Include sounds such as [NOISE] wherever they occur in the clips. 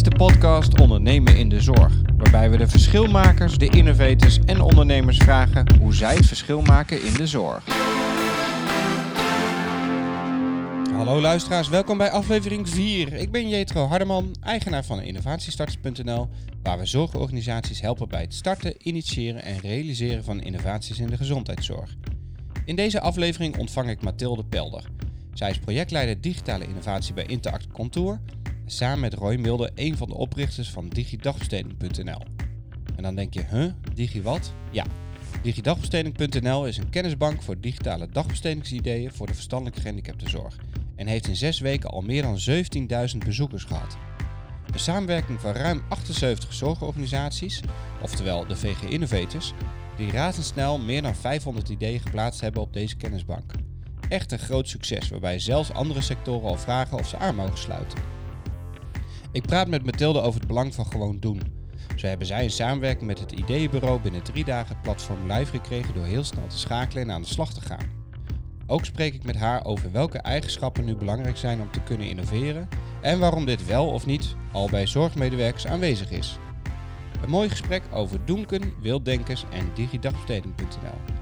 is de podcast Ondernemen in de Zorg, waarbij we de verschilmakers, de innovators en ondernemers vragen hoe zij het verschil maken in de zorg. Hallo luisteraars, welkom bij aflevering 4. Ik ben Jetro Hardeman, eigenaar van innovatiestarters.nl, waar we zorgorganisaties helpen bij het starten, initiëren en realiseren van innovaties in de gezondheidszorg. In deze aflevering ontvang ik Mathilde Pelder. Zij is projectleider digitale innovatie bij Interact Contour samen met Roy Milde een van de oprichters van digidagbesteding.nl. En dan denk je, huh, digi wat? Ja, digidagbesteding.nl is een kennisbank voor digitale dagbestedingsideeën voor de verstandelijke gehandicaptenzorg en heeft in zes weken al meer dan 17.000 bezoekers gehad. Een samenwerking van ruim 78 zorgorganisaties, oftewel de VG Innovators, die razendsnel meer dan 500 ideeën geplaatst hebben op deze kennisbank. Echt een groot succes waarbij zelfs andere sectoren al vragen of ze aan mogen sluiten. Ik praat met Mathilde over het belang van gewoon doen. Zo hebben zij in samenwerking met het ideeënbureau binnen drie dagen het platform live gekregen door heel snel te schakelen en aan de slag te gaan. Ook spreek ik met haar over welke eigenschappen nu belangrijk zijn om te kunnen innoveren en waarom dit wel of niet al bij zorgmedewerkers aanwezig is. Een mooi gesprek over Doenken, Wilddenkers en digidagbesteding.nl.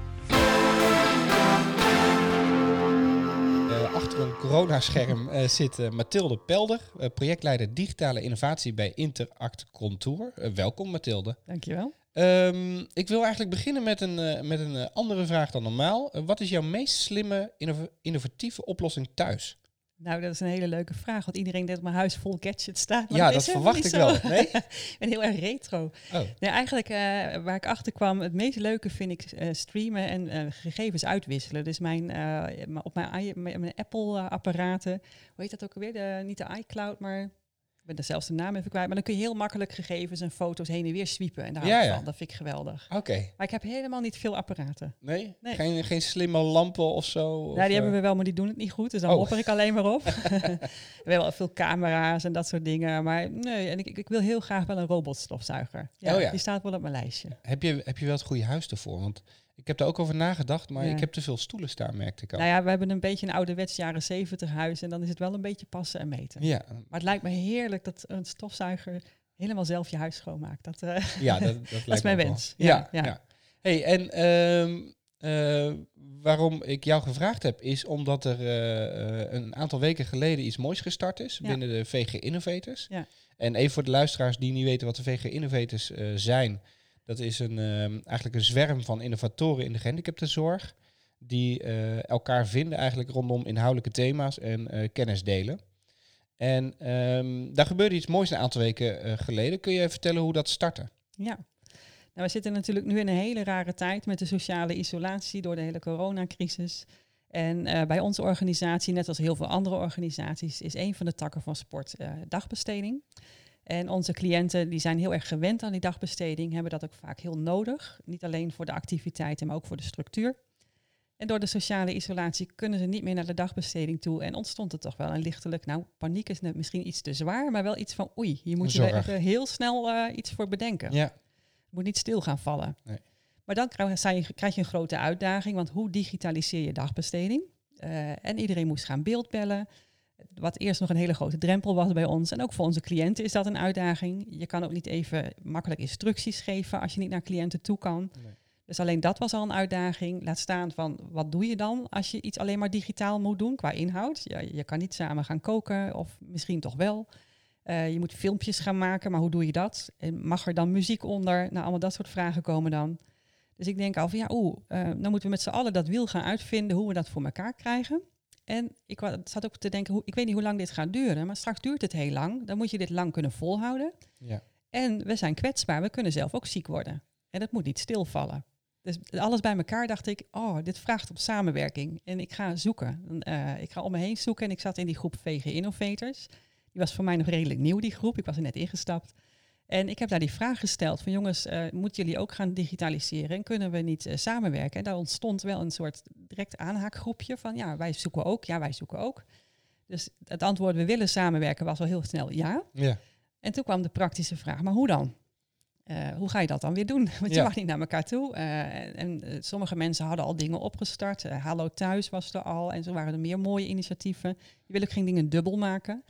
achter een coronascherm uh, zit uh, Mathilde Pelder, uh, projectleider digitale innovatie bij Interact Contour. welkom Mathilde. Dankjewel. Um, ik wil eigenlijk beginnen met een, met een andere vraag dan normaal. wat is jouw meest slimme, innovatieve oplossing thuis? Nou, dat is een hele leuke vraag, want iedereen denkt dat mijn huis vol gadgets staat. ja, dat, verwacht ik wel. Nee? [LAUGHS] ik ben heel erg retro. Oh. Nee, eigenlijk uh, waar ik achter kwam, het meest leuke vind ik uh, streamen en uh, gegevens uitwisselen. Dus mijn, op mijn, mijn Apple-apparaten, hoe heet dat ook alweer? De, niet de iCloud, maar ben er zelfs de naam even kwijt. Maar dan kun je heel makkelijk gegevens en foto's heen en weer sweepen. En daar ja, ja. van. Dat vind ik geweldig. Oké. Maar ik heb helemaal niet veel apparaten. Nee? nee. Geen, geen slimme lampen of zo? Ja, die hebben we wel, maar die doen het niet goed. Dus dan oh. ik alleen maar op. [LAUGHS] [LAUGHS] wel veel camera's en dat soort dingen. Maar nee, en ik, ik wil heel graag wel een robotstofzuiger. Ja, oh, ja. Die staat wel op mijn lijstje. Heb je, heb je wel het goede huis ervoor? Want ik heb er ook over nagedacht, maar ik heb te veel stoelen staan, merkte ik al. Nou ja, we hebben een beetje een ouderwets jaren zeventig huis en dan is het wel een beetje passen en meten. Ja. Maar het lijkt me heerlijk dat een stofzuiger helemaal zelf je huis schoonmaakt. Dat, uh, [LAUGHS] ja, dat, dat, [LAUGHS] dat is mijn wens. Ja, ja, Hey, en ehm, eh, waarom ik jou gevraagd heb, is omdat er uh, een aantal weken geleden iets moois gestart is binnen de VG Innovators. Ja. En even voor de luisteraars die niet weten wat de VG Innovators zijn. Dat is een, ehm, eigenlijk een zwerm van innovatoren in de gehandicaptenzorg. Die uh, elkaar vinden eigenlijk rondom inhoudelijke thema's en uh, kennis delen. En um, daar gebeurde iets moois een aantal weken uh, geleden. Kun je vertellen hoe dat startte? Ja. Nou, we zitten natuurlijk nu in een hele rare tijd met de sociale isolatie door de hele coronacrisis. En bij onze organisatie, net als heel veel andere organisaties, is een van de takken van sport dagbesteding. En onze cliënten die zijn heel erg gewend aan die dagbesteding, hebben dat ook vaak heel nodig. Niet alleen voor de activiteiten, maar ook voor de structuur. En door de sociale isolatie kunnen ze niet meer naar de dagbesteding toe. En ontstond er toch wel een lichtelijk, nou, paniek is misschien iets te zwaar, maar wel iets van oei, hier moet je even heel snel uh, iets voor bedenken. Ja. Moet niet stil gaan vallen. Nee. Maar dan krijg je, krijg je een grote uitdaging, want hoe digitaliseer je dagbesteding? Uh, en iedereen moest gaan beeldbellen wat eerst nog een hele grote drempel was bij ons. En ook voor onze cliënten is dat een uitdaging. Je kan ook niet even makkelijk instructies geven als je niet naar cliënten toe kan. Dus alleen dat was al een uitdaging. Laat staan van wat doe je dan als je iets alleen maar digitaal moet doen qua inhoud. Ja, je kan niet samen gaan koken of misschien toch wel. Uh, je moet filmpjes gaan maken, maar hoe doe je dat? En mag er dan muziek onder? Nou, allemaal dat soort vragen komen dan. Dus ik denk al van ja, oeh, uh, dan moeten we met z'n allen dat wiel gaan uitvinden hoe we dat voor elkaar krijgen. En ik zat ook te denken, ik weet niet hoe lang dit gaat duren, maar straks duurt het heel lang. Dan moet je dit lang kunnen volhouden. Ja. En we zijn kwetsbaar, we kunnen zelf ook ziek worden. En dat moet niet stilvallen. Dus alles bij elkaar dacht ik, oh, dit vraagt op samenwerking. En ik ga zoeken. Uh, ik ga om me heen zoeken en ik zat in die groep VG Innovators. Die was voor mij nog redelijk nieuw, die groep. Ik was er net ingestapt. En ik heb daar die vraag gesteld van jongens, uh, moeten jullie ook gaan digitaliseren en kunnen we niet uh, samenwerken? En daar ontstond wel een soort direct aanhaakgroepje van ja, wij zoeken ook, ja, wij zoeken ook. Dus het antwoord we willen samenwerken was al heel snel ja. ja. En toen kwam de praktische vraag, maar hoe dan? Uh, hoe ga je dat dan weer doen? [LAUGHS] Want je mag niet naar elkaar toe. en, en sommige mensen hadden al dingen opgestart. Hallo Thuis was er al. En zo waren er meer mooie initiatieven. Je wil ook geen dingen dubbel maken.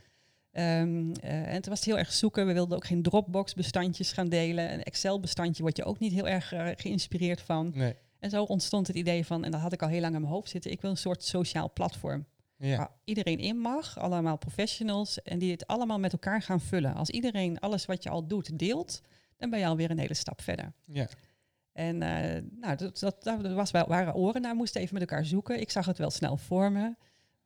Ehm, eh, en het was heel erg zoeken. We wilden ook geen Dropbox-bestandjes gaan delen. Een Excel-bestandje word je ook niet heel erg eh, geïnspireerd van. Nee. En zo ontstond het idee van, en dat had ik al heel lang in mijn hoofd zitten, ik wil een soort sociaal platform. Ja. Waar iedereen in mag, allemaal professionals, en die het allemaal met elkaar gaan vullen. Als iedereen alles wat je al doet deelt, dan ben je alweer een hele stap verder. Ja. En eh, nou, dat, dat, dat was wel, waren oren naar, moesten even met elkaar zoeken. Ik zag het wel snel voor me.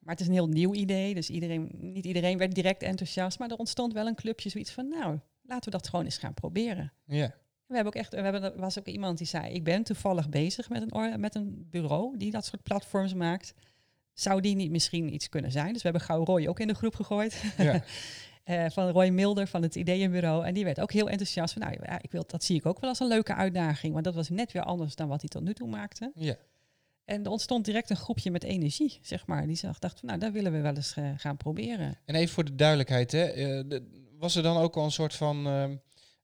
Maar het is een heel nieuw idee, dus iedereen, niet iedereen werd direct enthousiast. Maar er ontstond wel een clubje zoiets van, nou, laten we dat gewoon eens gaan proberen. Ja. We hebben ook echt, we hebben, er was ook iemand die zei, ik ben toevallig bezig met een, met een bureau die dat soort platforms maakt. Zou die niet misschien iets kunnen zijn? Dus we hebben gauw Roy ook in de groep gegooid. Ja. [LAUGHS] Eh, van Roy Milder van het Ideeënbureau. En die werd ook heel enthousiast van, nou ja, ik wil, dat zie ik ook wel als een leuke uitdaging. Want dat was net weer anders dan wat hij tot nu toe maakte. ja. En er ontstond direct een groepje met energie, zeg maar. Die zag, dacht van, nou, daar willen we wel eens eh, gaan proberen. En even voor de duidelijkheid, hè. eh, de- was er dan ook al een soort van ehm,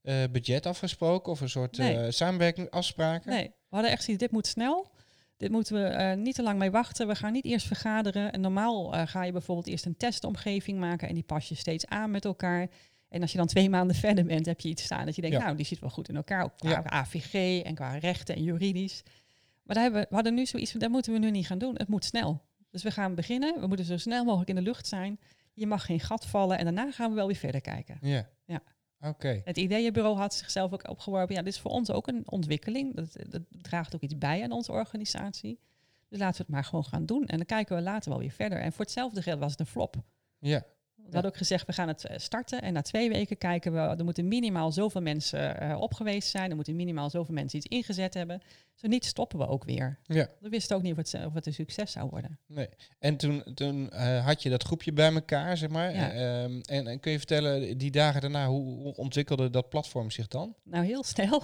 eh, budget afgesproken of een soort Nee. eh, samenwerking afspraken? Nee, we hadden echt zoiets, dit moet snel. Dit moeten we niet te lang mee wachten. We gaan niet eerst vergaderen. En normaal ga je bijvoorbeeld eerst een testomgeving maken en die pas je steeds aan met elkaar. En als je dan twee [LAUGHS] maanden verder bent, heb je iets staan dat je denkt, Ja. nou, die zit wel goed in elkaar. Ook qua Ja. AVG en qua rechten en juridisch. Maar daar hebben we, hadden nu zoiets van, dat moeten we nu niet gaan doen. Het moet snel. Dus we gaan beginnen. We moeten zo snel mogelijk in de lucht zijn. Je mag geen gat vallen. En daarna gaan we wel weer verder kijken. Ja. Ja. Oké. Het ideeënbureau had zichzelf ook opgeworpen. Ja, dit is voor ons ook een ontwikkeling. Dat, dat draagt ook iets bij aan onze organisatie. Dus laten we het maar gewoon gaan doen. En dan kijken we later wel weer verder. En voor hetzelfde geld was het een flop. Ja. We hadden ook gezegd, we gaan het eh, starten. En na twee weken kijken we, er moeten minimaal zoveel mensen eh, op geweest zijn. Er moeten minimaal zoveel mensen iets ingezet hebben. Zo niet stoppen we ook weer. Ja. We wisten ook niet of het, of het een succes zou worden. Nee. En toen, toen eh, had je dat groepje bij elkaar, zeg maar. Ja. Eh, ehm, en, en kun je vertellen, die dagen daarna, hoe, hoe ontwikkelde dat platform zich dan? Nou, heel snel.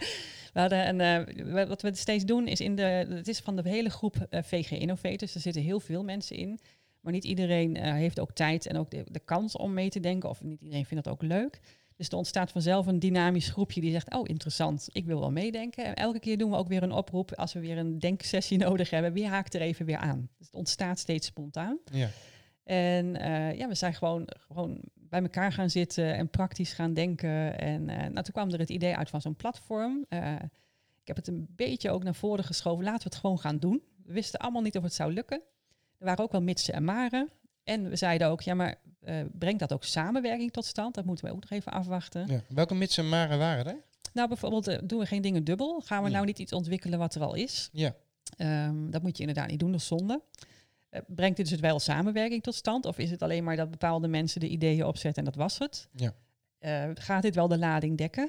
[LAUGHS] we hadden een, eh, wat we steeds doen is in de, het is van de hele groep eh, VG Innovators. Er zitten heel veel mensen in, maar niet iedereen eh, heeft ook tijd en ook de, de kans om mee te denken. Of niet iedereen vindt dat ook leuk. Dus er ontstaat vanzelf een dynamisch groepje die zegt, oh interessant, ik wil wel meedenken. En elke keer doen we ook weer een oproep als we weer een denksessie [LAUGHS] nodig hebben. Wie haakt er even weer aan? Dus het ontstaat steeds spontaan. Ja. En eh, ja, we zijn gewoon, gewoon bij elkaar gaan zitten en praktisch gaan denken. En eh, nou, toen kwam er het idee uit van zo'n platform. Ik heb het een beetje ook naar voren geschoven. Laten we het gewoon gaan doen. We wisten allemaal niet of het zou lukken. Er waren ook wel mitsen en maren. En we zeiden ook, ja, maar eh, brengt dat ook samenwerking tot stand? Dat moeten we ook nog even afwachten. ja. Welke mits en maren waren er? Nou, bijvoorbeeld, eh, doen we geen dingen dubbel? Gaan we Ja. nou niet iets ontwikkelen wat er al is? Ja. Ehm, dat moet je inderdaad niet doen, dat is zonde. Eh, brengt dit dus wel samenwerking tot stand? Of is het alleen maar dat bepaalde mensen de ideeën opzetten en dat was het? Ja. Gaat dit wel de lading dekken?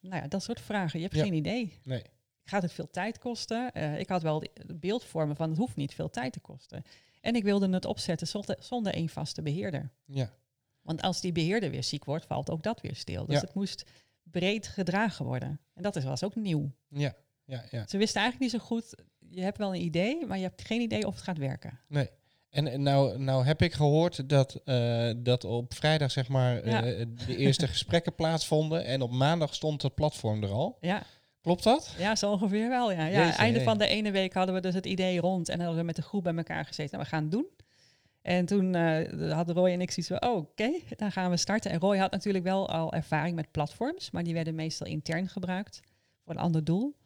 Nou ja, dat soort vragen. Je hebt Ja. geen idee. Nee. Gaat het veel tijd kosten? Eh, ik had wel de- het beeld voor me van het hoeft niet veel tijd te kosten. En ik wilde het opzetten zonder, zonder één vaste beheerder. Ja. Want als die beheerder weer ziek wordt, valt ook dat weer stil. Dus Ja. het moest breed gedragen worden. En dat is, was ook nieuw. Ja. Ja. Ja. Ze wisten eigenlijk niet zo goed, je hebt wel een idee, maar je hebt geen idee of het gaat werken. Nee. En nou, nou heb ik gehoord dat, eh, dat op vrijdag zeg maar Ja. eh, de eerste [LAUGHS] gesprekken plaatsvonden en op maandag stond het platform er al. Ja, Klopt dat? ja zo ongeveer wel. Ja. Ja, Jeetje, einde van de ene week hadden we dus het idee rond en hadden we met de groep bij elkaar gezeten. Nou, we gaan het doen. En toen eh, hadden Roy en ik zoiets van, oh, oké, dan gaan we starten. En Roy had natuurlijk wel al ervaring met platforms, maar die werden meestal intern gebruikt voor een ander doel.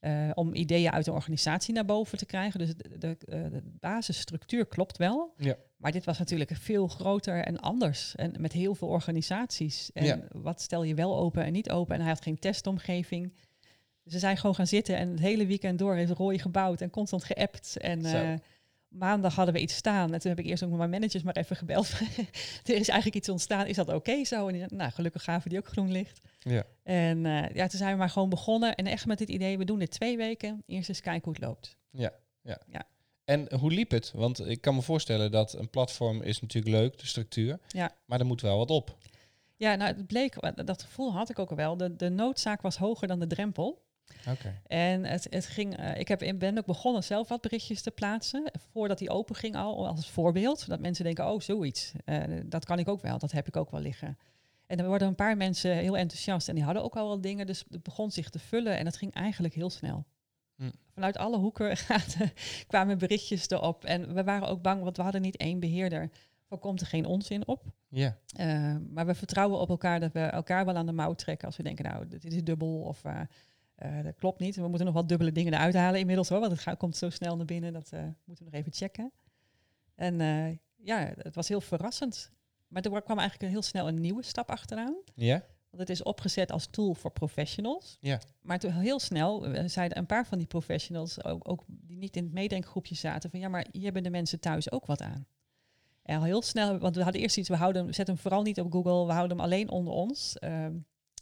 Eh, om ideeën uit de organisatie naar boven te krijgen. Dus de, de, eh, de basisstructuur klopt wel. Ja. Maar dit was natuurlijk veel groter en anders. En met heel veel organisaties. En Ja. wat stel je wel open en niet open? En hij had geen testomgeving. Dus we zijn gewoon gaan zitten en het hele weekend door heeft Roy gebouwd en constant geappt. En eh, maandag hadden we iets staan. En toen heb ik eerst ook met mijn managers maar even gebeld. [LAUGHS] er is eigenlijk iets ontstaan. Is dat oké zo? En nou, gelukkig gaven die ook groen licht. Ja. En eh, ja, toen zijn we maar gewoon begonnen. En echt met dit idee, we doen dit twee weken. Eerst eens kijken hoe het loopt. Ja. Ja. Ja. En hoe liep het? Want ik kan me voorstellen dat een platform is natuurlijk leuk, de structuur. Ja. Maar er moet wel wat op. Ja, nou, het bleek, dat gevoel had ik ook al wel. De, de noodzaak was hoger dan de drempel. En het, het ging, eh, ik heb, ik ben ook begonnen zelf wat berichtjes te plaatsen. Voordat die open ging al, als voorbeeld. Dat mensen denken, oh, zoiets. Eh, dat kan ik ook wel, dat heb ik ook wel liggen. En er worden een paar mensen heel enthousiast. En die hadden ook al wel dingen, dus het begon zich te vullen. En het ging eigenlijk heel snel. Hm. Vanuit alle hoeken [LAUGHS] en gaten kwamen berichtjes erop. En we waren ook bang, want we hadden niet één beheerder. Zo komt er geen onzin op. Ja. Uh, maar we vertrouwen op elkaar dat we elkaar wel aan de mouw trekken als we denken, nou, dit is dubbel of uh, uh, dat klopt niet. We moeten nog wat dubbele dingen eruit halen inmiddels hoor, want het gaat, komt zo snel naar binnen, dat moeten we nog even checken. En ja, het was heel verrassend. Maar er kwam eigenlijk heel snel een nieuwe stap achteraan. Ja. Want het is opgezet als tool voor professionals. Ja. Maar toen heel snel zeiden een paar van die professionals, ook, ook die niet in het meedenkgroepje zaten, van ja, maar hier hebben de mensen thuis ook wat aan. En al heel snel, want we hadden eerst iets, we houden, we zetten hem vooral niet op Google, we houden hem alleen onder ons. Uh,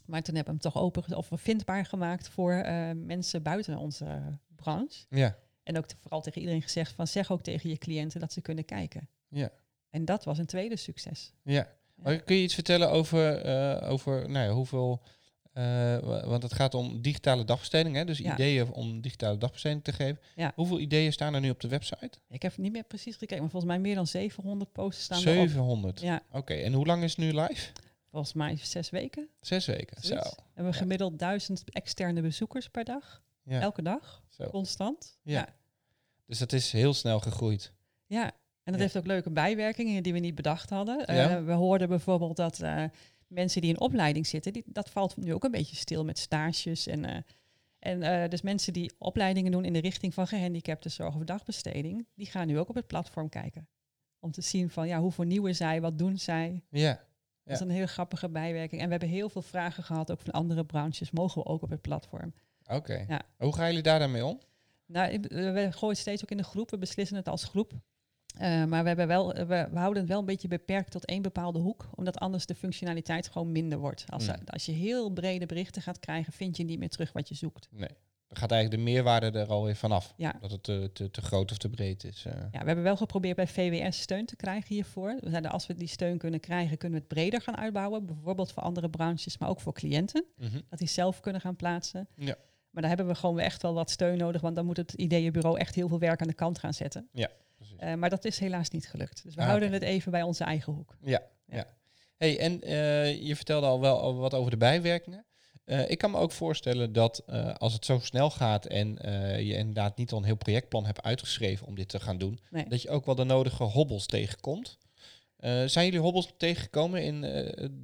maar toen hebben we hem toch open of vindbaar gemaakt voor uh, mensen buiten onze branche. Ja. En ook te, vooral tegen iedereen gezegd van zeg ook tegen je cliënten dat ze kunnen kijken. Ja. En dat was een tweede succes. Ja. Maar kun je iets vertellen over, uh, over nou ja, hoeveel... Uh, want het gaat om digitale dagbesteding, hè? dus Ja. ideeën om digitale dagbesteding te geven. Ja. Hoeveel ideeën staan er nu op de website? Ik heb niet meer precies gekeken, maar volgens mij meer dan 700 posts staan erop. 700. Ja, Oké, en hoe lang is het nu live? Volgens mij zes weken. Zes weken. Zo. zoiets. We hebben Ja. gemiddeld duizend externe bezoekers per dag. Ja. Elke dag, Zo. constant. Ja. ja. Dus dat is heel snel gegroeid. Ja, en dat heeft ook leuke bijwerkingen die we niet bedacht hadden. Eh, we hoorden bijvoorbeeld dat eh, mensen die in opleiding zitten, die, dat valt nu ook een beetje stil met stages. En, eh, en dus mensen die opleidingen doen in de richting van gehandicaptenzorg of dagbesteding, die gaan nu ook op het platform kijken. Om te zien van ja, hoe vernieuwen zij, wat doen zij. Ja. Dat is een hele grappige bijwerking. En we hebben heel veel vragen gehad, ook van andere branches. Mogen we ook op het platform? Oké. Ja. Hoe gaan jullie daar dan mee om? Nou, eh, we gooien het steeds ook in de groep. We beslissen het als groep. Eh, maar we, hebben wel, we, we houden het wel een beetje beperkt tot één bepaalde hoek. Omdat anders de functionaliteit gewoon minder wordt. Als, Mm. als je heel brede berichten gaat krijgen, vind je niet meer terug wat je zoekt. Nee. Dan gaat eigenlijk de meerwaarde er alweer vanaf. Ja. Dat het te, te, te groot of te breed is. eh. Ja, we hebben wel geprobeerd bij VWS steun te krijgen hiervoor. We zeiden, als we die steun kunnen krijgen, kunnen we het breder gaan uitbouwen. Bijvoorbeeld voor andere branches, maar ook voor cliënten. Mhm. Dat die zelf kunnen gaan plaatsen. Ja. Maar daar hebben we gewoon echt wel wat steun nodig. Want dan moet het ideeënbureau echt heel veel werk aan de kant gaan zetten. Precies. Eh, maar dat is helaas niet gelukt. Dus we Ah, houden het even bij onze eigen hoek. Ja, Ja. ja. Hey, en eh, je vertelde al wel wat over de bijwerkingen. Eh, ik kan me ook voorstellen dat eh, als het zo snel gaat en eh, je inderdaad niet al een heel projectplan hebt uitgeschreven om dit te gaan doen, Nee. dat je ook wel de nodige hobbels tegenkomt. Zijn jullie hobbels tegengekomen in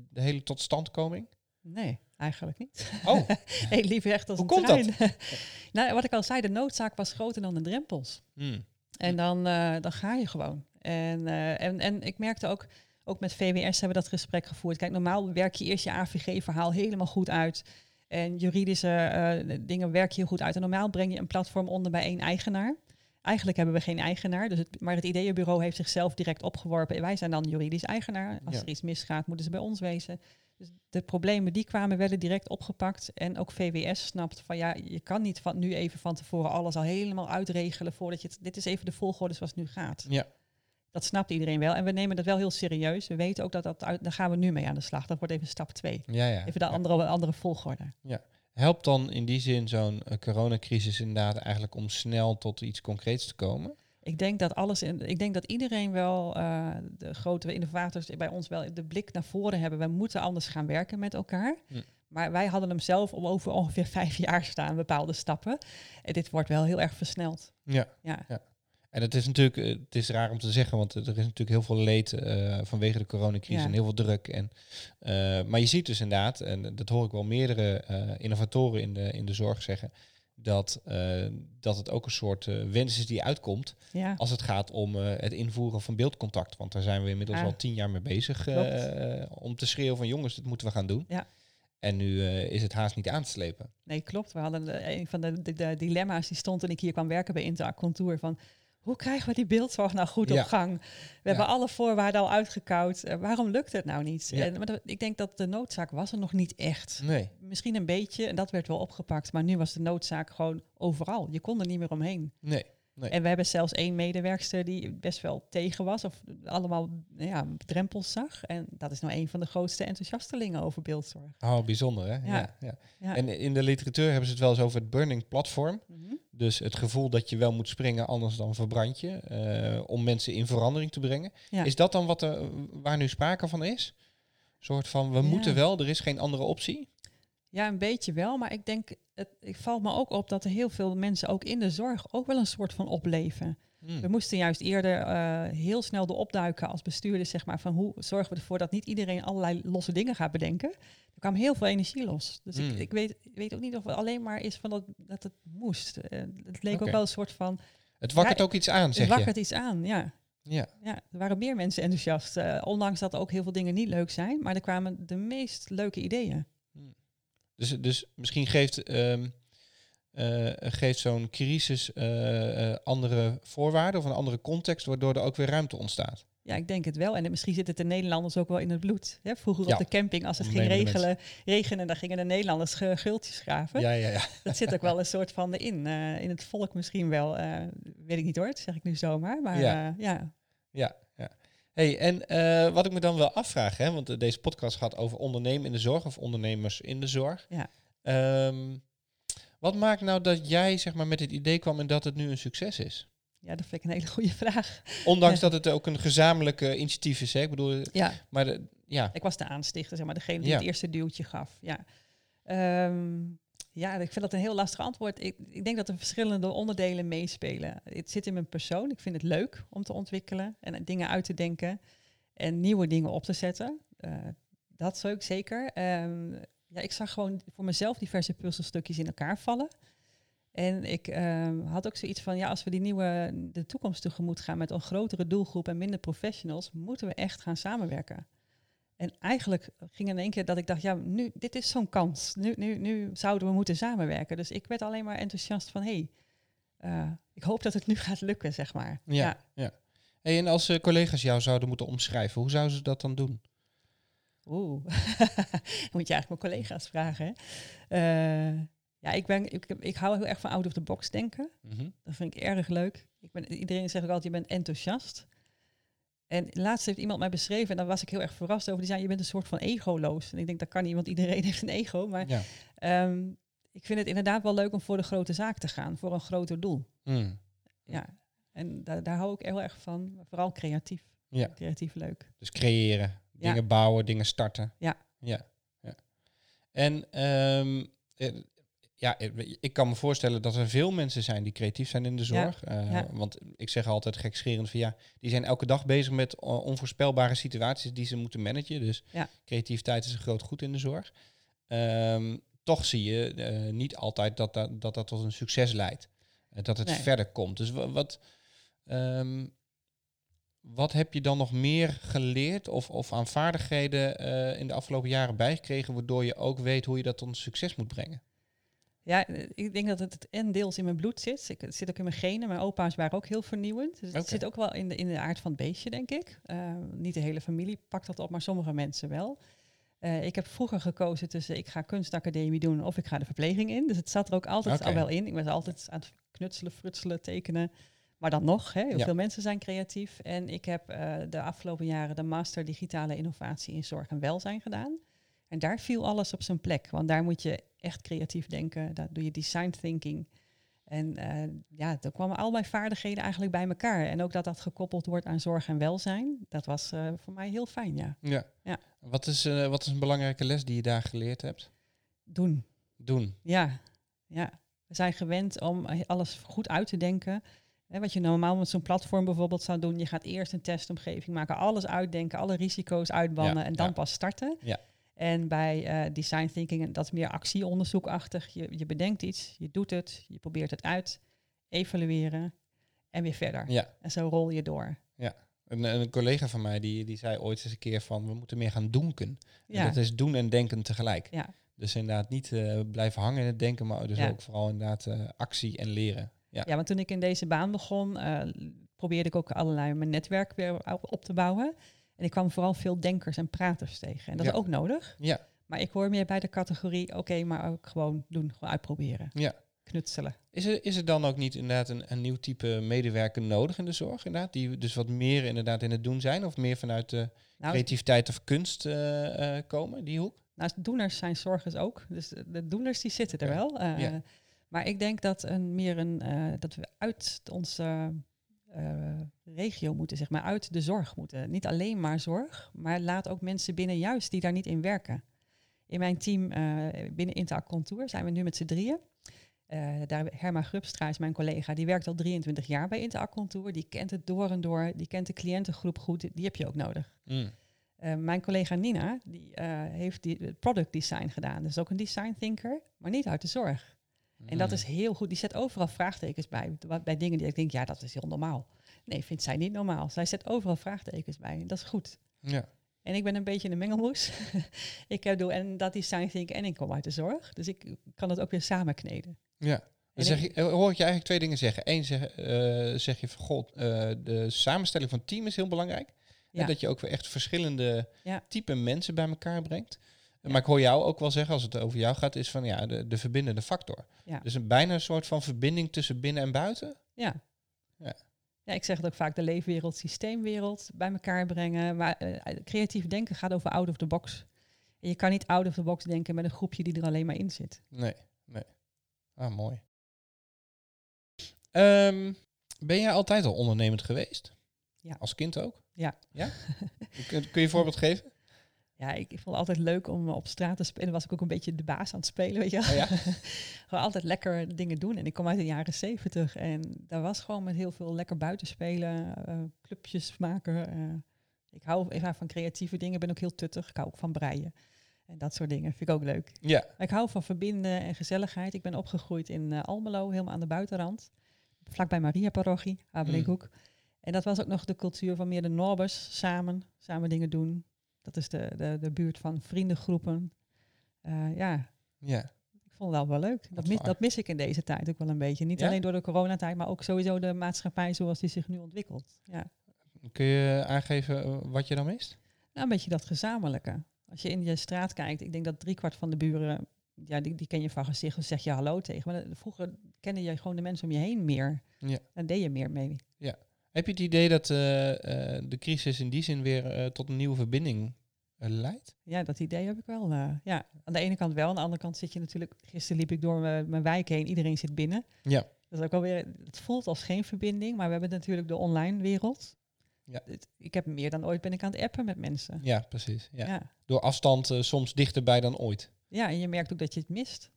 de hele totstandkoming? Nee, eigenlijk niet. Oh, [LAUGHS] nee, liever echt als Hoe een komt trein. [LAUGHS] nou, wat ik al zei, de noodzaak was groter dan de drempels. hmm. En dan, dan ga je gewoon. En, en, en ik merkte ook, ook met VWS hebben we dat gesprek gevoerd. Kijk, normaal werk je eerst je AVG-verhaal helemaal goed uit. En juridische eh, dingen werk je heel goed uit. En normaal breng je een platform onder bij één eigenaar. Eigenlijk hebben we geen eigenaar, dus het, maar het ideeënbureau heeft zichzelf direct opgeworpen. En wij zijn dan juridisch eigenaar. Als Ja. er iets misgaat, moeten ze bij ons wezen. Dus de problemen die kwamen werden direct opgepakt. En ook VWS snapt van ja, je kan niet van nu even van tevoren alles al helemaal uitregelen voordat je het. Dit is even de volgorde zoals het nu gaat. ja. Dat snapt iedereen wel. En we nemen dat wel heel serieus. We weten ook dat dat uit, daar gaan we nu mee aan de slag. Dat wordt even stap twee. Ja, ja. Even de Ja. andere, andere volgorde. Helpt dan in die zin zo'n eh, coronacrisis inderdaad eigenlijk om snel tot iets concreets te komen? Ik denk dat alles in, ik denk dat iedereen wel, eh, de grote innovators bij ons wel de blik naar voren hebben. We moeten anders gaan werken met elkaar. Hm. Maar wij hadden hem zelf om over ongeveer [LAUGHS] vijf jaar staan, bepaalde stappen. En dit wordt wel heel erg versneld. Ja. Ja, En het is natuurlijk, eh, het is raar om te zeggen, want er is natuurlijk heel veel leed eh, vanwege de coronacrisis Ja. en heel veel druk. En, eh, maar je ziet dus inderdaad, en dat hoor ik wel meerdere innovatoren in de, in de zorg zeggen, dat, dat het ook een soort wens is die uitkomt ja. als het gaat om het invoeren van beeldcontact. Want daar zijn we inmiddels Ah. al tien jaar mee bezig om te schreeuwen van jongens, dit moeten we gaan doen. Ja. En nu is het haast niet aan te slepen. Nee, klopt. We hadden de- een van de, de, de dilemma's die stond toen ik hier kwam werken bij Interact Contour van hoe krijgen we die beeldzorg nou goed Ja. op gang? We hebben alle voorwaarden al uitgekoud. Eh, waarom lukt het nou niet? Ja. En, maar dat- ik denk dat de noodzaak was er nog niet echt. Nee. Misschien een beetje, en dat werd wel opgepakt. Maar nu was de noodzaak gewoon overal. Je kon er niet meer omheen. Nee. Nee. En we hebben zelfs één medewerkster die best wel tegen was. Of allemaal ja, drempels zag. En dat is nou een van de grootste enthousiastelingen over beeldzorg. Oh, bijzonder hè? Ja. Ja. Ja, Ja. En in de literatuur hebben ze het wel eens over het burning platform. Mhm. Dus het gevoel dat je wel moet springen, anders dan verbrand je. eh, om mensen in verandering te brengen. Is dat dan wat er, waar nu sprake van is? Een soort van, we moeten wel, er is geen andere optie. Ja, een beetje wel. Maar ik denk, het, ik valt me ook op dat er heel veel mensen ook in de zorg ook wel een soort van opleven. Hmm. We moesten juist eerder eh, heel snel erop duiken als bestuurders, zeg maar, van hoe zorgen we ervoor dat niet iedereen allerlei losse dingen gaat bedenken. Er kwam heel veel energie los. Dus Hmm. ik, ik weet, ik weet ook niet of het alleen maar is van dat, dat het moest. Eh, het leek ook wel een soort van, Het wakkert Ja, ook iets aan, het zeg je. wakkert iets aan, ja. Ja. Ja, er waren meer mensen enthousiast. eh, ondanks dat ook heel veel dingen niet leuk zijn. Maar er kwamen de meest leuke ideeën. Dus, dus misschien geeft, ehm, eh, geeft zo'n crisis eh, andere voorwaarden of een andere context, waardoor er ook weer ruimte ontstaat. Ja, ik denk het wel. En misschien zit het de Nederlanders ook wel in het bloed. Hè? Vroeger Ja, op de camping, als het ging regelen, regenen, dan gingen de Nederlanders gultjes graven. Ja, ja, ja. Dat zit ook wel een soort van erin. eh, in het volk misschien wel. weet ik niet hoor, dat zeg ik nu zomaar. Maar. Ja, ja. Hey, en eh, wat ik me dan wel afvraag, hè, want eh, deze podcast gaat over ondernemen in de zorg of ondernemers in de zorg. Ja. Ehm, wat maakt nou dat jij zeg maar, met het idee kwam en dat het nu een succes is? ja, dat vind ik een hele goede vraag. Ondanks Ja. dat het ook een gezamenlijk eh, initiatief is. Hè? Ik bedoel, Ja, maar de, ja. ik was de aanstichter, zeg maar, degene die Ja. het eerste duwtje gaf. Ja. Ehm, ja, ik vind dat een heel lastig antwoord. Ik, ik denk dat er verschillende onderdelen meespelen. Het zit in mijn persoon. Ik vind het leuk om te ontwikkelen en dingen uit te denken en nieuwe dingen op te zetten. Eh, dat zou ik zeker. Ehm, ja, ik zag gewoon voor mezelf diverse puzzelstukjes in elkaar vallen. En ik ehm, had ook zoiets van, ja, als we die nieuwe, de toekomst tegemoet gaan met een grotere doelgroep en minder professionals, moeten we echt gaan samenwerken. En eigenlijk ging in één keer dat ik dacht, ja, nu, dit is zo'n kans. Nu, nu, nu zouden we moeten samenwerken. Dus ik werd alleen maar enthousiast van, hé, hey, eh, ik hoop dat het nu gaat lukken, zeg maar. Ja, ja. Hey, en als eh, collega's jou zouden moeten omschrijven, hoe zouden ze dat dan doen? Oeh, [LAUGHS] moet je eigenlijk mijn collega's vragen. Hè? Eh, ja, ik, ben, ik, ik hou heel erg van out of the box denken. Mhm. Dat vind ik erg leuk. Ik ben, iedereen zegt ook altijd, je bent enthousiast. En laatst heeft iemand mij beschreven, en daar was ik heel erg verrast over. Die zei, je bent een soort van egoloos. En ik denk, dat kan niet, want iedereen [LAUGHS] heeft een ego. Maar Ja. ehm, ik vind het inderdaad wel leuk om voor de grote zaak te gaan. Voor een groter doel. Mm. Ja. En daar, daar hou ik heel erg van. Vooral creatief. Ja. Creatief leuk. Dus creëren, Ja. dingen bouwen, dingen starten. Ja. Ja. ja. En ehm, eh, ja, ik- kan me voorstellen dat er veel mensen zijn die creatief zijn in de Ja. zorg. Eh, Ja. Want ik zeg altijd gekscherend van ja, die zijn elke dag bezig met onvoorspelbare situaties die ze moeten managen. Dus Ja. creativiteit is een groot goed in de zorg. Ehm, toch zie je eh, niet altijd dat dat, dat dat tot een succes leidt. Eh, dat het Nee. verder komt. Dus wa- wat, ehm, wat heb je dan nog meer geleerd of, of aan vaardigheden in de afgelopen jaren bijgekregen, waardoor je ook weet hoe je dat tot een succes moet brengen? Ja, eh, ik denk dat het en deels in mijn bloed zit. Ik, het zit ook in mijn genen. Mijn opa's waren ook heel vernieuwend. Dus het zit ook wel in de, in de aard van het beestje, denk ik. Eh, niet de hele familie pakt dat op, maar sommige mensen wel. Eh, ik heb vroeger gekozen tussen ik ga kunstacademie doen of ik ga de verpleging in. Dus het zat er ook altijd al wel in. Ik was altijd aan het knutselen, frutselen, tekenen. Maar dan nog, hè, heel Ja. veel mensen zijn creatief. En ik heb de afgelopen jaren de master digitale innovatie in zorg en welzijn gedaan. En daar viel alles op zijn plek. Want daar moet je echt creatief denken. Daar doe je design thinking. En eh, ja, daar kwamen al mijn vaardigheden eigenlijk bij elkaar. En ook dat dat gekoppeld wordt aan zorg en welzijn. Dat was eh, voor mij heel fijn, ja. Ja. Ja. Wat, is, eh, wat is een belangrijke les die je daar geleerd hebt? Doen. Doen. Ja, ja. We zijn gewend om alles goed uit te denken. Hè, wat je normaal met zo'n platform bijvoorbeeld zou doen. Je gaat eerst een testomgeving maken, alles uitdenken, alle risico's uitbannen Ja, en dan ja. pas starten. Ja. En bij eh, design thinking, dat is meer actieonderzoekachtig. Je, je bedenkt iets, je doet het, je probeert het uit, evalueren en weer verder. Ja. En zo rol je door. Een, een collega van mij die, die zei ooit eens een keer van we moeten meer gaan doenken. En Ja, dat is doen en denken tegelijk. ja. Dus inderdaad niet eh, blijven hangen in het denken, maar dus Ja. ook vooral inderdaad eh, actie en leren. Ja. Ja, want toen ik in deze baan begon, probeerde ik ook allerlei mijn netwerk weer op- op te bouwen. En ik kwam vooral veel denkers en praters tegen. En dat Ja. is ook nodig. Ja, Maar ik hoor meer bij de categorie, oké, maar ook gewoon doen, gewoon uitproberen. ja. Knutselen. Is er, is er dan ook niet inderdaad een, een nieuw type medewerker nodig in de zorg? Inderdaad, die dus wat meer inderdaad in het doen zijn of meer vanuit de Nou, creativiteit of kunst eh, eh, komen, die hoek? nou, doeners zijn zorgers ook. Dus de, doeners die zitten er Ja. wel. Eh, Ja. Maar ik denk dat een, meer een, dat we uit onze eh, regio moeten, zeg maar, uit de zorg moeten. Niet alleen maar zorg, maar laat ook mensen binnen juist die daar niet in werken. In mijn team eh, binnen Intact Contour zijn we nu met z'n drieën. Uh, daar, Herma Grubstra is mijn collega, die werkt al 23 jaar bij Interaccontour. Die kent het door en door, die kent de cliëntengroep goed, die heb je ook nodig. Mm. Uh, mijn collega Nina, die heeft die, product design gedaan. Dus ook een design thinker, maar niet uit de zorg. En dat Mm. is heel goed. Die zet overal vraagtekens bij. Bij dingen die ik denk, ja, dat is heel normaal. Nee, vindt zij niet normaal. Zij zet overal vraagtekens bij. En dat is goed. Ja. En ik ben een beetje een mengelmoes. [LAUGHS] ik heb doe en dat design thinken en ik kom uit de zorg. Dus ik kan het ook weer samen kneden. Ja. Dan En zeg ik- eh, hoor ik je eigenlijk twee dingen zeggen. Eén zeg, eh, zeg je van god, eh, de samenstelling van het team is heel belangrijk. Ja. En dat je ook weer echt verschillende Ja. type mensen bij elkaar brengt. Maar ik hoor jou ook wel zeggen, als het over jou gaat, is van ja, de, de verbindende factor. Ja. Dus een bijna een soort van verbinding tussen binnen en buiten. Ja. Ja. Ja, ik zeg het ook vaak, de leefwereld, systeemwereld bij elkaar brengen. Maar eh, creatief denken gaat over out of the box. En je kan niet out of the box denken met een groepje die er alleen maar in zit. Nee, nee. Ah, mooi. Ehm, ben jij altijd al ondernemend geweest? Ja. Als kind ook? Ja. Ja? [LAUGHS] kun, kun je een voorbeeld geven? Ja, ik, ik vond het altijd leuk om op straat te spelen. Was ik ook een beetje de baas aan het spelen, weet je wel. Oh ja? [LAUGHS] gewoon altijd lekker dingen doen. En ik kom uit de jaren zeventig en daar was gewoon met heel veel lekker buiten spelen, eh, clubjes maken. eh. ik hou ik hou van creatieve dingen, ik ben ook heel tuttig. Ik hou ook van breien en dat soort dingen. Vind ik ook leuk. Ja. Maar ik hou van verbinden en gezelligheid. Ik ben opgegroeid in eh, Almelo, helemaal aan de buitenrand. Vlakbij Maria Parochie, Abelikhoek. En dat was ook nog de cultuur van meer de Norbers, samen, samen dingen doen. Dat is de, de, de buurt van vriendengroepen. Eh, ja, Ja. ik vond het wel wel leuk. Dat mis, dat mis ik in deze tijd ook wel een beetje. Niet Ja? alleen door de coronatijd, maar ook sowieso de maatschappij zoals die zich nu ontwikkelt. Ja. Kun je aangeven eh, wat je dan mist? Nou, een beetje dat gezamenlijke. Als je in je straat kijkt, ik denk dat driekwart van de buren, ja, die, die ken je van gezicht, dus zeg je hallo tegen. Maar dat- vroeger kende je gewoon de mensen om je heen meer. Ja. Daar deed je meer mee. Heb je het idee dat eh, eh, de crisis in die zin weer eh, tot een nieuwe verbinding leidt? Ja, dat idee heb ik wel. ja, aan de ene kant wel. Aan de andere kant zit je natuurlijk... Gisteren liep ik door mijn, wijk heen. Iedereen zit binnen. Ja. Dat is ook alweer... Het voelt als geen verbinding, maar we hebben natuurlijk de online wereld. Ja. Ik heb meer dan ooit ben ik aan het appen met mensen. Ja, precies. Ja. Ja. ja. Door afstand soms dichterbij dan ooit. en je merkt ook dat je het mist.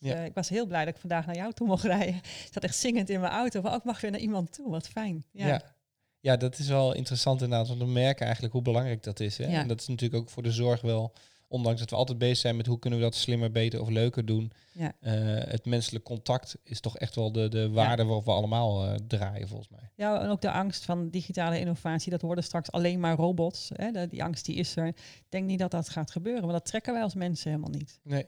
Je- Ja. Ik was heel blij dat ik vandaag naar jou toe mocht rijden. Ik [LAUGHS] zat echt zingend in mijn auto. Van, oh, ik mag weer naar iemand toe. Wat fijn. Ja. Ja. ja. dat is wel interessant inderdaad. Want we merken eigenlijk hoe belangrijk dat is. Hè? Ja. En dat is natuurlijk ook voor de zorg wel... Ondanks dat we altijd bezig zijn met hoe kunnen we dat slimmer, beter of leuker doen. Ja. eh, het menselijk contact is toch echt wel de, de waarde waarop we allemaal eh, draaien volgens mij. Ja, en ook de angst van digitale innovatie, dat worden straks alleen maar robots. Hè? De- die angst die is er. Ik denk niet dat dat gaat gebeuren, want dat trekken wij als mensen helemaal niet. Nee.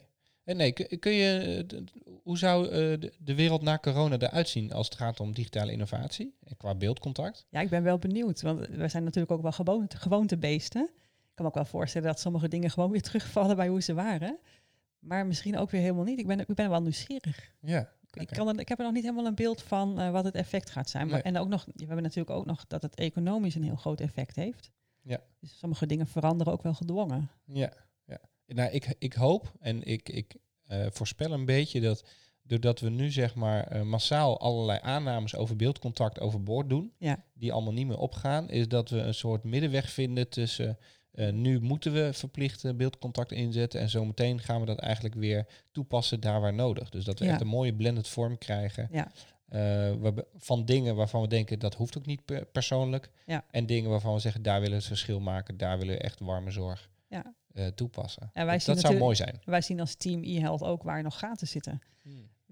En nee, kun, je, eh, hoe zou eh, de, wereld na corona eruit zien als het gaat om digitale innovatie en qua beeldcontact? Ja, ik ben wel benieuwd, want we zijn natuurlijk ook wel gewoonte, gewoontebeesten. Ik kan me ook wel voorstellen dat sommige dingen gewoon weer [LAUGHS] terugvallen bij hoe ze waren. Maar misschien ook weer helemaal niet. Ik ben, ik ben wel nieuwsgierig. Ja. Ik, kan er, ik heb er nog niet helemaal een beeld van eh, wat het effect gaat zijn. Maar, Nee. En ook nog, we hebben natuurlijk ook nog dat het economisch een heel groot effect heeft. Ja. Dus sommige dingen veranderen ook wel gedwongen. Ja. Nou, ik, ik hoop en ik, ik eh, voorspel een beetje dat doordat we nu zeg maar eh, massaal allerlei aannames over beeldcontact overboord doen, Ja. die allemaal niet meer opgaan, is dat we een soort middenweg vinden tussen eh, nu moeten we verplicht eh, beeldcontact inzetten en zometeen gaan we dat eigenlijk weer toepassen daar waar nodig. Dus dat we Ja. echt een mooie blended vorm krijgen Ja. van dingen waarvan we denken dat hoeft ook niet per- persoonlijk. En dingen waarvan we zeggen daar willen we het verschil maken, daar willen we echt warme zorg Ja. Eh, toepassen. En wij dat zien dat zou mooi zijn. Wij zien als team e-health ook waar nog gaten zitten.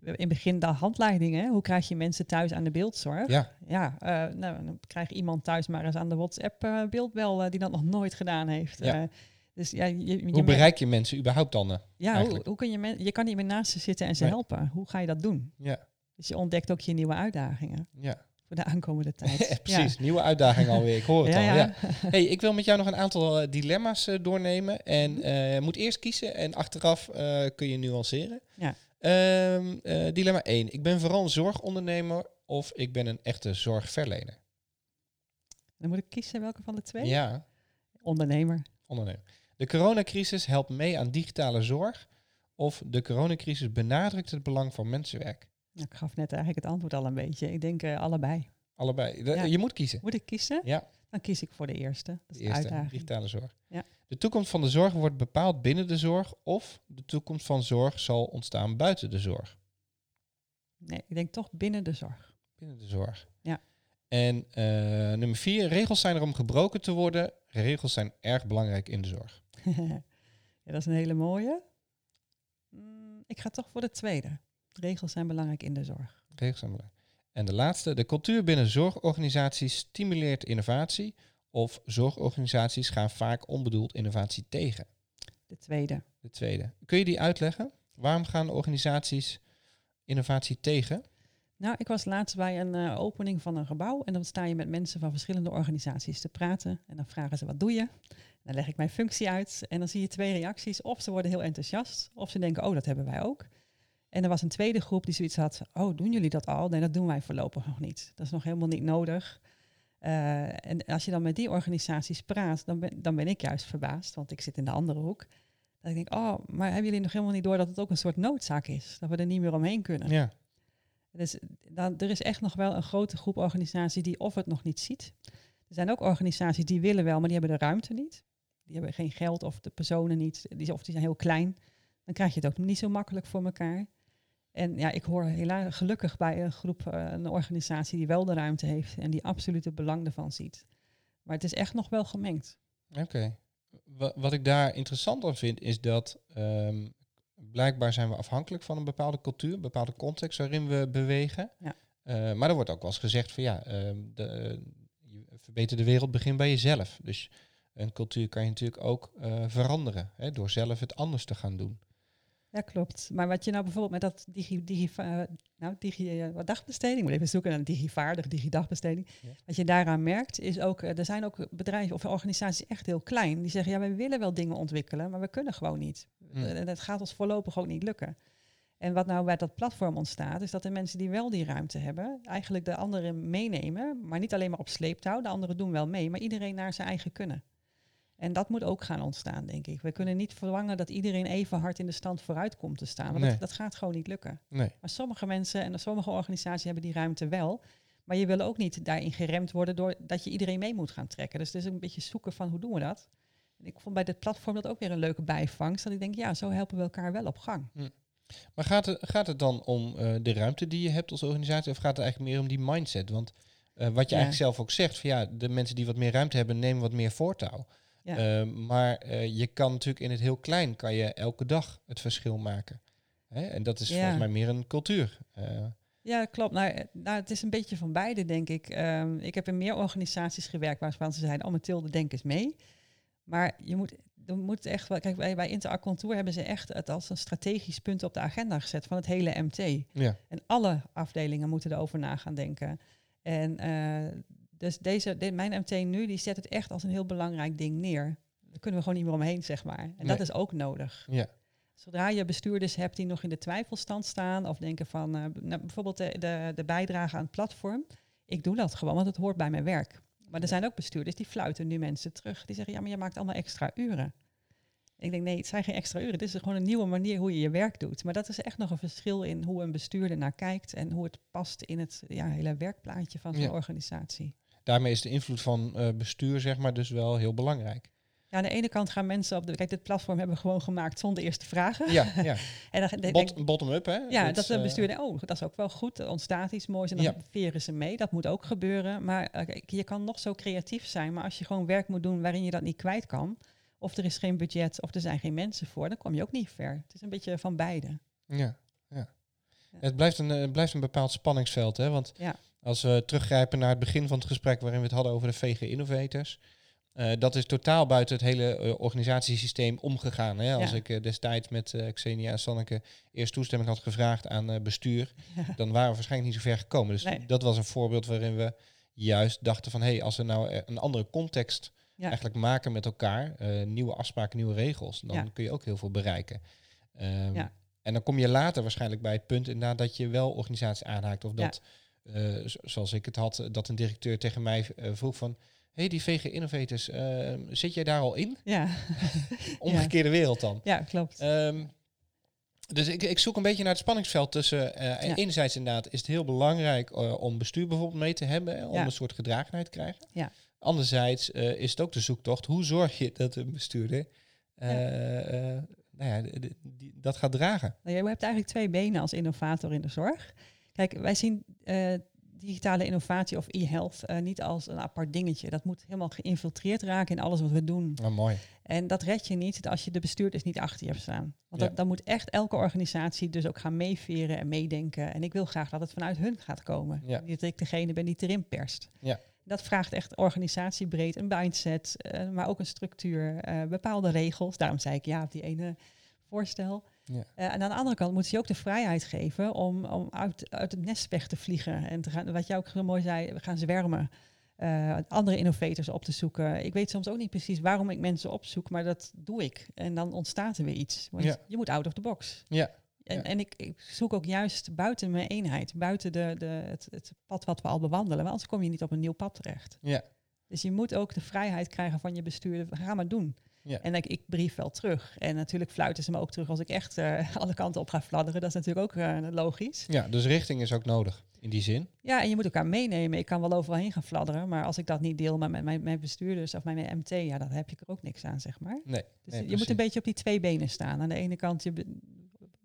In het begin de handleidingen. Hoe krijg je mensen thuis aan de beeldzorg? Ja, Ja, eh, nou, dan krijg iemand thuis maar eens aan de WhatsApp eh, beeldbel die dat nog nooit gedaan heeft. Ja. Eh, dus ja, je, je hoe bereik je mensen überhaupt dan? ja, hoe, kun je je kan niet meer naast ze zitten en ze Nee. helpen. Hoe ga je dat doen? Ja, Dus je ontdekt ook je nieuwe uitdagingen ja. Voor de aankomende [LAUGHS] tijd. precies. Nieuwe uitdaging alweer. Ik hoor het [LAUGHS] Ja, al. ja. [LAUGHS] Hey, ik wil met jou nog een aantal eh, dilemma's eh, doornemen. En eh, je moet eerst kiezen en achteraf eh, kun je nuanceren. Ja. Ehm, eh, dilemma 1. Ik ben vooral een zorgondernemer of ik ben een echte zorgverlener. Dan moet ik kiezen welke van de twee? Ja, Ondernemer. ondernemer. De coronacrisis helpt mee aan digitale zorg of de coronacrisis benadrukt het belang van mensenwerk. Ik gaf net eigenlijk het antwoord al een beetje. Ik denk eh, allebei. Allebei. De- Ja. Je moet kiezen. Moet ik kiezen? Ja. Dan kies ik voor de eerste. Dat is De de, eerste, uitdaging. digitale zorg. Ja. De toekomst van de zorg wordt bepaald binnen de zorg of de toekomst van zorg zal ontstaan buiten de zorg. Nee, ik denk toch binnen de zorg. Binnen de zorg. Ja. En uh, nummer vier, regels zijn er om gebroken te worden. Regels zijn erg belangrijk in de zorg. [LAUGHS] ja, dat is een hele mooie. Mm, ik ga toch voor de tweede. Regels zijn belangrijk in de zorg. Regels zijn belangrijk. En de laatste, de cultuur binnen zorgorganisaties stimuleert innovatie of zorgorganisaties gaan vaak onbedoeld innovatie tegen. De tweede. De tweede. Kun je die uitleggen? Waarom gaan organisaties innovatie tegen? Nou, ik was laatst bij een uh, opening van een gebouw en dan sta je met mensen van verschillende organisaties te praten en dan vragen ze wat doe je? Dan leg ik mijn functie uit en dan zie je twee reacties. Of ze worden heel enthousiast, of ze denken, oh, dat hebben wij ook. En er was een tweede groep die zoiets had, oh, doen jullie dat al? Nee, dat doen wij voorlopig nog niet. Dat is nog helemaal niet nodig. Uh, en als je dan met die organisaties praat, dan ben, dan ben ik juist verbaasd, want ik zit in de andere hoek. Dat ik denk, oh, maar hebben jullie nog helemaal niet door dat het ook een soort noodzaak is? Dat we er niet meer omheen kunnen. Ja. Dus dan, er is echt nog wel een grote groep organisaties die of het nog niet ziet. Er zijn ook organisaties die willen wel, maar die hebben de ruimte niet. Die hebben geen geld of de personen niet, die, of die zijn heel klein. Dan krijg je het ook niet zo makkelijk voor elkaar. En ja, ik hoor helaas gelukkig bij een groep, uh, een organisatie die wel de ruimte heeft en die absoluut het belang ervan ziet. Maar het is echt nog wel gemengd. Oké. Wat ik daar interessant aan vind, is dat um, blijkbaar zijn we afhankelijk van een bepaalde cultuur, een bepaalde context waarin we bewegen. Ja. Uh, maar er wordt ook wel eens gezegd van ja, uh, de, je verbeter de wereld begint bij jezelf. Dus een cultuur kan je natuurlijk ook veranderen hè, door zelf het anders te gaan doen. Ja, klopt. Maar wat je nou bijvoorbeeld met dat digi, digi, uh, nou, digi uh, dagbesteding, moet even zoeken naar een digivaardig, digidagbesteding. Ja. Wat je daaraan merkt, is ook, er zijn ook bedrijven of organisaties echt heel klein, die zeggen, ja, wij willen wel dingen ontwikkelen, maar we kunnen gewoon niet. En mm. dat gaat ons voorlopig ook niet lukken. En wat nou bij dat platform ontstaat, is dat de mensen die wel die ruimte hebben, eigenlijk de anderen meenemen, maar niet alleen maar op sleeptouw, de anderen doen wel mee, maar iedereen naar zijn eigen kunnen. En dat moet ook gaan ontstaan, denk ik. We kunnen niet verlangen dat iedereen even hard in de stand vooruit komt te staan. Want Nee. dat, dat gaat gewoon niet lukken. Nee. Maar sommige mensen en sommige organisaties hebben die ruimte wel. Maar je wil ook niet daarin geremd worden door dat je iedereen mee moet gaan trekken. Dus het is een beetje zoeken van hoe doen we dat. En ik vond bij dit platform dat ook weer een leuke bijvangst. Dat ik denk, ja, zo helpen we elkaar wel op gang. Maar gaat het, gaat het dan om eh, de ruimte die je hebt als organisatie? Of gaat het eigenlijk meer om die mindset? Want eh, wat je Ja. eigenlijk zelf ook zegt, van ja, de mensen die wat meer ruimte hebben, nemen wat meer voortouw. Ja. Eh, maar eh, je kan natuurlijk in het heel klein, kan je elke dag het verschil maken. Hè? En dat is Ja. volgens mij meer een cultuur. Eh, Ja, klopt. Nou, nou, het is een beetje van beide, denk ik. Ehm, ik heb in meer organisaties gewerkt waarvan ze zeiden, oh Mathilde, denk eens mee. Maar je moet, er moet echt wel... Kijk, bij, bij hebben ze echt het als een strategisch punt op de agenda gezet van het hele MT. ja. En alle afdelingen moeten erover na gaan denken. En dus deze, de- mijn MT nu, die zet het echt als een heel belangrijk ding neer. Daar kunnen we gewoon niet meer omheen, zeg maar. En Nee. dat is ook nodig. ja. Zodra je bestuurders hebt die nog in de twijfelstand staan of denken van eh, nou, bijvoorbeeld de, de, de bijdrage aan het platform. Ik doe dat gewoon, want het hoort bij mijn werk. Maar er zijn ook bestuurders die fluiten nu mensen terug. Die zeggen, ja, maar je maakt allemaal extra uren. Ik denk, nee, het zijn geen extra uren. Dit is gewoon een nieuwe manier hoe je je werk doet. Maar dat is echt nog een verschil in hoe een bestuurder naar kijkt en hoe het past in het ja, hele werkplaatje van zo'n Ja. organisatie. Daarmee is de invloed van eh, bestuur, zeg maar, dus wel heel belangrijk. Ja, aan de ene kant gaan mensen op de. Kijk, dit platform hebben we gewoon gemaakt zonder eerste vragen. Ja, [LAUGHS] ja. En dan, denk- Bot, bottom-up, hè? Ja, dat de eh, bestuurder, oh, dat is ook wel goed. Er ontstaat iets moois en dan Ja. veren ze mee. Dat moet ook gebeuren. Maar eh, kijk, je kan nog zo creatief zijn, maar als je gewoon werk moet doen waarin je dat niet kwijt kan, of er is geen budget, of er zijn geen mensen voor, dan kom je ook niet ver. Het is een beetje van beide. Ja, ja. Ja. Het blijft een, het blijft een bepaald spanningsveld, hè? Want Ja. Als we teruggrijpen naar het begin van het gesprek waarin we het hadden over de VG Innovators, eh, dat is totaal buiten het hele eh, organisatiesysteem omgegaan. Hè? Als Ja. ik eh, destijds met Xenia en Sanneke eerst toestemming had gevraagd aan bestuur, Ja. [LAUGHS] dan waren we waarschijnlijk niet zo ver gekomen. Dus Nee. dat was een voorbeeld waarin we juist dachten van, hé, hey, als we nou een andere context Ja. eigenlijk maken met elkaar, nieuwe afspraken, nieuwe regels, dan kun je ook heel veel bereiken. Ehm. En dan kom je later waarschijnlijk bij het punt inderdaad dat je wel organisaties aanhaakt. Of dat, zoals ik het had, eh, dat een directeur tegen mij eh, vroeg van... hey, die VG Innovators, eh, zit jij daar al in? [LAUGHS] Ja, Omgekeerde wereld dan. ja klopt. Ehm, dus ik, ik zoek een beetje naar het spanningsveld tussen... eh, Ja. Enerzijds inderdaad is het heel belangrijk eh, om bestuur bijvoorbeeld mee te hebben... hè, om Ja. een soort gedragenheid te krijgen. Ja. Anderzijds eh, is het ook de zoektocht. Hoe zorg je dat een bestuurder eh, eh, nou ja, dat gaat dragen? Nou, je hebt eigenlijk twee benen als innovator in de zorg. Kijk, wij zien uh, digitale innovatie of e-health uh, niet als een apart dingetje. Dat moet helemaal geïnfiltreerd raken in alles wat we doen. Oh, mooi. En dat red je niet als je de bestuurders niet achter je hebt staan. Want ja. dan moet echt elke organisatie dus ook gaan meeveren en meedenken. En ik wil graag dat het vanuit hun gaat komen. Ja. Dat ik degene ben die het erin perst. Ja. Dat vraagt echt organisatiebreed een mindset, uh, maar ook een structuur, uh, bepaalde regels. Daarom zei ik ja op die ene voorstel. Ja. Uh, en aan de andere kant moet je ook de vrijheid geven om, om uit, uit het nest weg te vliegen. En te gaan, wat jij ook heel mooi zei, we gaan zwermen. Uh, andere innovators op te zoeken. Ik weet soms ook niet precies waarom ik mensen opzoek, maar dat doe ik. En dan ontstaat er weer iets. Want ja. je moet out of the box. Ja. En, en ik, ik, zoek ook juist buiten mijn eenheid, buiten de, de, het, het pad wat we al bewandelen. Want anders kom je niet op een nieuw pad terecht. Ja. Dus je moet ook de vrijheid krijgen van je bestuurder. Ga maar doen. Ja. En ik, ik, brief wel terug. En natuurlijk fluiten ze me ook terug als ik echt uh, alle kanten op ga fladderen. Dat is natuurlijk ook uh, logisch. Ja, dus richting is ook nodig in die zin. Ja, en je moet elkaar meenemen. Ik kan wel overal heen gaan fladderen, maar als ik dat niet deel met mijn, mijn bestuurders of mijn MT, ja, dan heb je er ook niks aan, zeg maar. Nee. Dus nee, je moet een beetje op die twee benen staan. Aan de ene kant je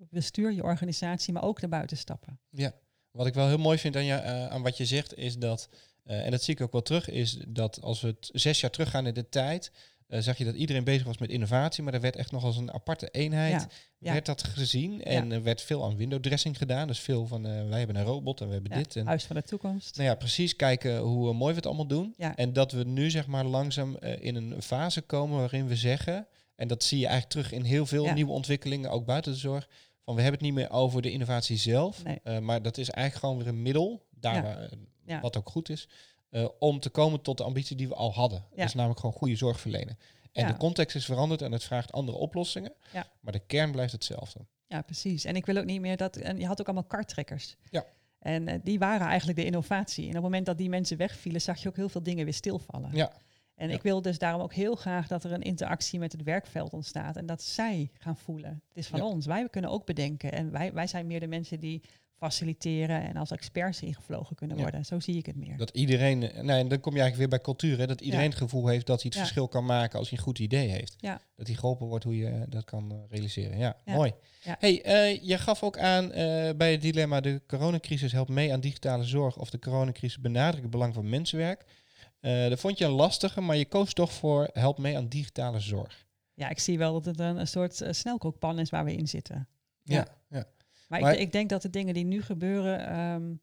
bestuur, je organisatie, maar ook naar buiten stappen. Ja, wat ik wel heel mooi vind aan, je, uh, aan wat je zegt, is dat, uh, en dat zie ik ook wel terug, is dat als we het zes jaar teruggaan in de tijd, zag je dat iedereen bezig was met innovatie, maar er werd echt nog als een aparte eenheid ja, werd dat gezien. En er werd veel aan window dressing gedaan. Dus veel van, uh, wij hebben een robot en we hebben dit. En, huis van de toekomst. Nou ja, precies. Kijken hoe uh, mooi we het allemaal doen. En dat we nu zeg maar langzaam in een fase komen waarin we zeggen, en dat zie je eigenlijk terug in heel veel nieuwe ontwikkelingen, ook buiten de zorg, van we hebben het niet meer over de innovatie zelf, nee. maar dat is eigenlijk gewoon weer een middel, daar waar, wat ook goed is. Uh, om te komen tot de ambitie die we al hadden. Ja. Dat is namelijk gewoon goede zorg verlenen. En ja. de context is veranderd en het vraagt andere oplossingen. Ja. Maar de kern blijft hetzelfde. Ja, precies. En ik wil ook niet meer dat. En je had ook allemaal karttrekkers. Ja. En uh, die waren eigenlijk de innovatie. En op het moment dat die mensen wegvielen, zag je ook heel veel dingen weer stilvallen. Ja. En ik wil dus daarom ook heel graag dat er een interactie met het werkveld ontstaat. En dat zij gaan voelen. Het is van ons. Wij kunnen ook bedenken. En wij, wij zijn meer de mensen die faciliteren en als experts ingevlogen kunnen worden. Zo zie ik het meer. Dat iedereen, nee, dan kom je eigenlijk weer bij cultuur, hè, dat iedereen het gevoel heeft dat hij het verschil kan maken als hij een goed idee heeft. Dat hij geholpen wordt hoe je dat kan uh, realiseren. Ja, mooi. Hey, uh, je gaf ook aan uh, bij het dilemma de coronacrisis helpt mee aan digitale zorg of de coronacrisis benadrukt het belang van mensenwerk. dat vond je een lastige, maar je koos toch voor help mee aan digitale zorg. Ja, ik zie wel dat het een, een soort snelkookpan is waar we in zitten. ja. ja. Maar, ik, ik, denk dat de dingen die nu gebeuren um,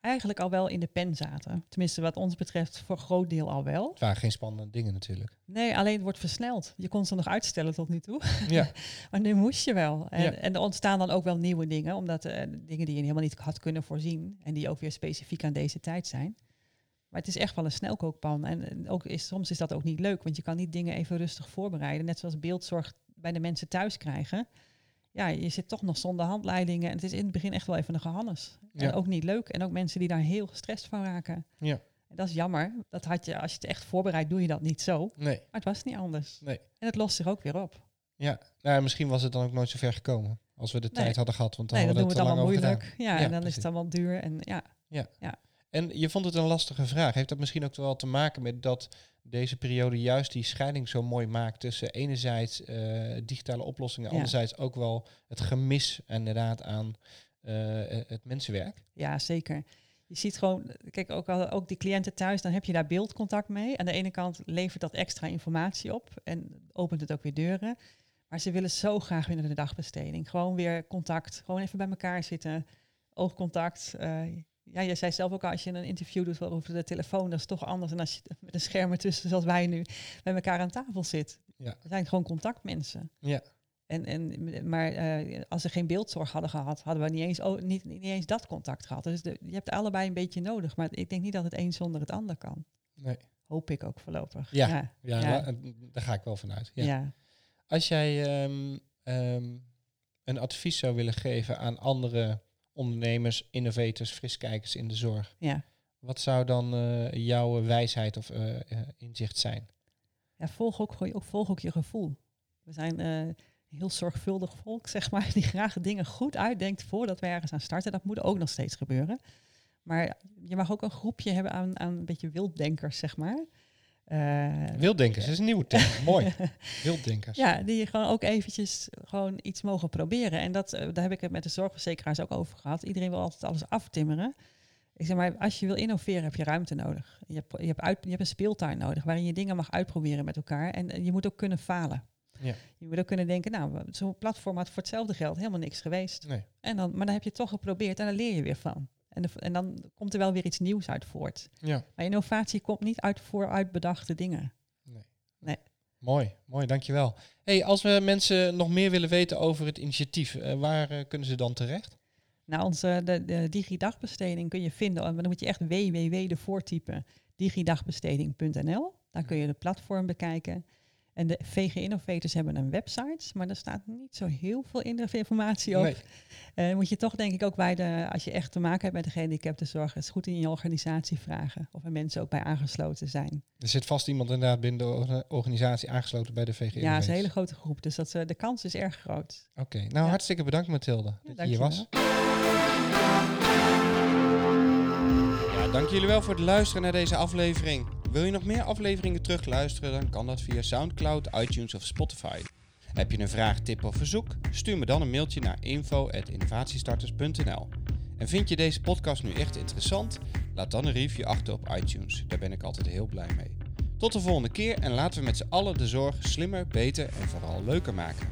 eigenlijk al wel in de pen zaten. Tenminste, wat ons betreft, voor een groot deel al wel. Het waren geen spannende dingen natuurlijk. Nee, alleen het wordt versneld. Je kon ze nog uitstellen tot nu toe. Ja. [LAUGHS] maar nu moest je wel. En, ja. en, er ontstaan dan ook wel nieuwe dingen, omdat uh, dingen die je helemaal niet had kunnen voorzien en die ook weer specifiek aan deze tijd zijn. Maar het is echt wel een snelkookpan. En ook is, soms is dat ook niet leuk, want je kan niet dingen even rustig voorbereiden. Net zoals beeldzorg bij de mensen thuis krijgen ja, je zit toch nog zonder handleidingen. En het is in het begin echt wel even een gehannes. En ook niet leuk. En ook mensen die daar heel gestrest van raken. Ja. En dat is jammer. Dat had je, als je het echt voorbereidt, doe je dat niet zo. Nee. Maar het was niet anders. Nee. En het lost zich ook weer op. Ja, nou, misschien was het dan ook nooit zo ver gekomen. Als we de nee. tijd hadden gehad. Want dan nee, dan doen we het allemaal moeilijk. Ja, ja, en dan precies. is het allemaal duur. En ja. Ja. ja. En je vond het een lastige vraag. Heeft dat misschien ook wel te maken met dat deze periode juist die scheiding zo mooi maakt tussen enerzijds uh, digitale oplossingen, ja. anderzijds ook wel het gemis inderdaad aan uh, het mensenwerk? Ja, zeker. Je ziet gewoon, kijk, ook, al, ook die cliënten thuis, dan heb je daar beeldcontact mee. Aan de ene kant levert dat extra informatie op en opent het ook weer deuren. Maar ze willen zo graag weer naar de dagbesteding. Gewoon weer contact, gewoon even bij elkaar zitten, oogcontact. Uh, ja, je zei zelf ook al, als je een interview doet over de telefoon, dat is toch anders dan als je met een scherm ertussen, zoals wij nu, bij elkaar aan tafel zit. Ja. We zijn gewoon contactmensen. Ja. En, en, maar uh, als ze geen beeldzorg hadden gehad, hadden we niet eens, oh, niet, niet eens dat contact gehad. Dus de, je hebt allebei een beetje nodig. Maar ik denk niet dat het een zonder het ander kan. Nee. Hoop ik ook voorlopig. Ja, ja, ja, ja. daar ga ik wel vanuit. Ja. ja. Als jij um, um, een advies zou willen geven aan andere ondernemers, innovators, friskijkers in de zorg. Ja. Wat zou dan uh, jouw wijsheid of uh, uh, inzicht zijn? Ja, volg ook, ook, volg ook je gevoel. We zijn heel zorgvuldig volk, [LAUGHS] zeg maar, die graag dingen goed uitdenkt voordat we ergens aan starten. Dat moet ook nog steeds gebeuren. Maar je mag ook een groepje hebben aan, aan een beetje wilddenkers, zeg maar. Eh, Wilddenkers is een nieuwe term. [LAUGHS] Mooi. Wilddenkers. ja, die gewoon ook eventjes gewoon iets mogen proberen. En dat, eh, daar heb ik het met de zorgverzekeraars ook over gehad. Iedereen wil altijd alles aftimmeren. Ik zeg maar, als je wil innoveren heb je ruimte nodig. Je hebt, je hebt, uit, je hebt een speeltuin nodig waarin je dingen mag uitproberen met elkaar. En, en je moet ook kunnen falen. Ja. Je moet ook kunnen denken, nou, zo'n platform had voor hetzelfde geld helemaal niks geweest. Nee. En dan, maar dan heb je het toch geprobeerd en dan leer je weer van. En, de- en dan komt er wel weer iets nieuws uit voort. Ja. Maar innovatie komt niet uit vooruit bedachte dingen. Mooi, mooi, dankjewel. Hey, als we mensen nog meer willen weten over het initiatief, eh, waar eh, kunnen ze dan terecht? Nou, onze de, de digidagbesteding kun je vinden, maar dan moet je echt www ervoor typen, digidagbesteding.nl. Daar kun je de platform bekijken. En de VG Innovators hebben een website, maar daar staat niet zo heel veel in- informatie op. Nee. Moet je toch denk ik ook bij de, als je echt te maken hebt met de gehandicaptenzorg, het is goed in je organisatie vragen of er mensen ook bij aangesloten zijn. Er zit vast iemand inderdaad binnen de orga- organisatie aangesloten bij de VG. Ja, het is een hele grote groep, dus dat, eh, de kans is erg groot. Oké, nou Ja. hartstikke bedankt Mathilde dat je hier was. Ja, dank jullie wel voor het luisteren naar deze aflevering. Wil je nog meer afleveringen terugluisteren, dan kan dat via Soundcloud, iTunes of Spotify. Heb je een vraag, tip of verzoek? Stuur me dan een mailtje naar info.innovatiestarters.nl. En vind je deze podcast nu echt interessant? Laat dan een review achter op iTunes. Daar ben ik altijd heel blij mee. Tot de volgende keer en laten we met z'n allen de zorg slimmer, beter en vooral leuker maken.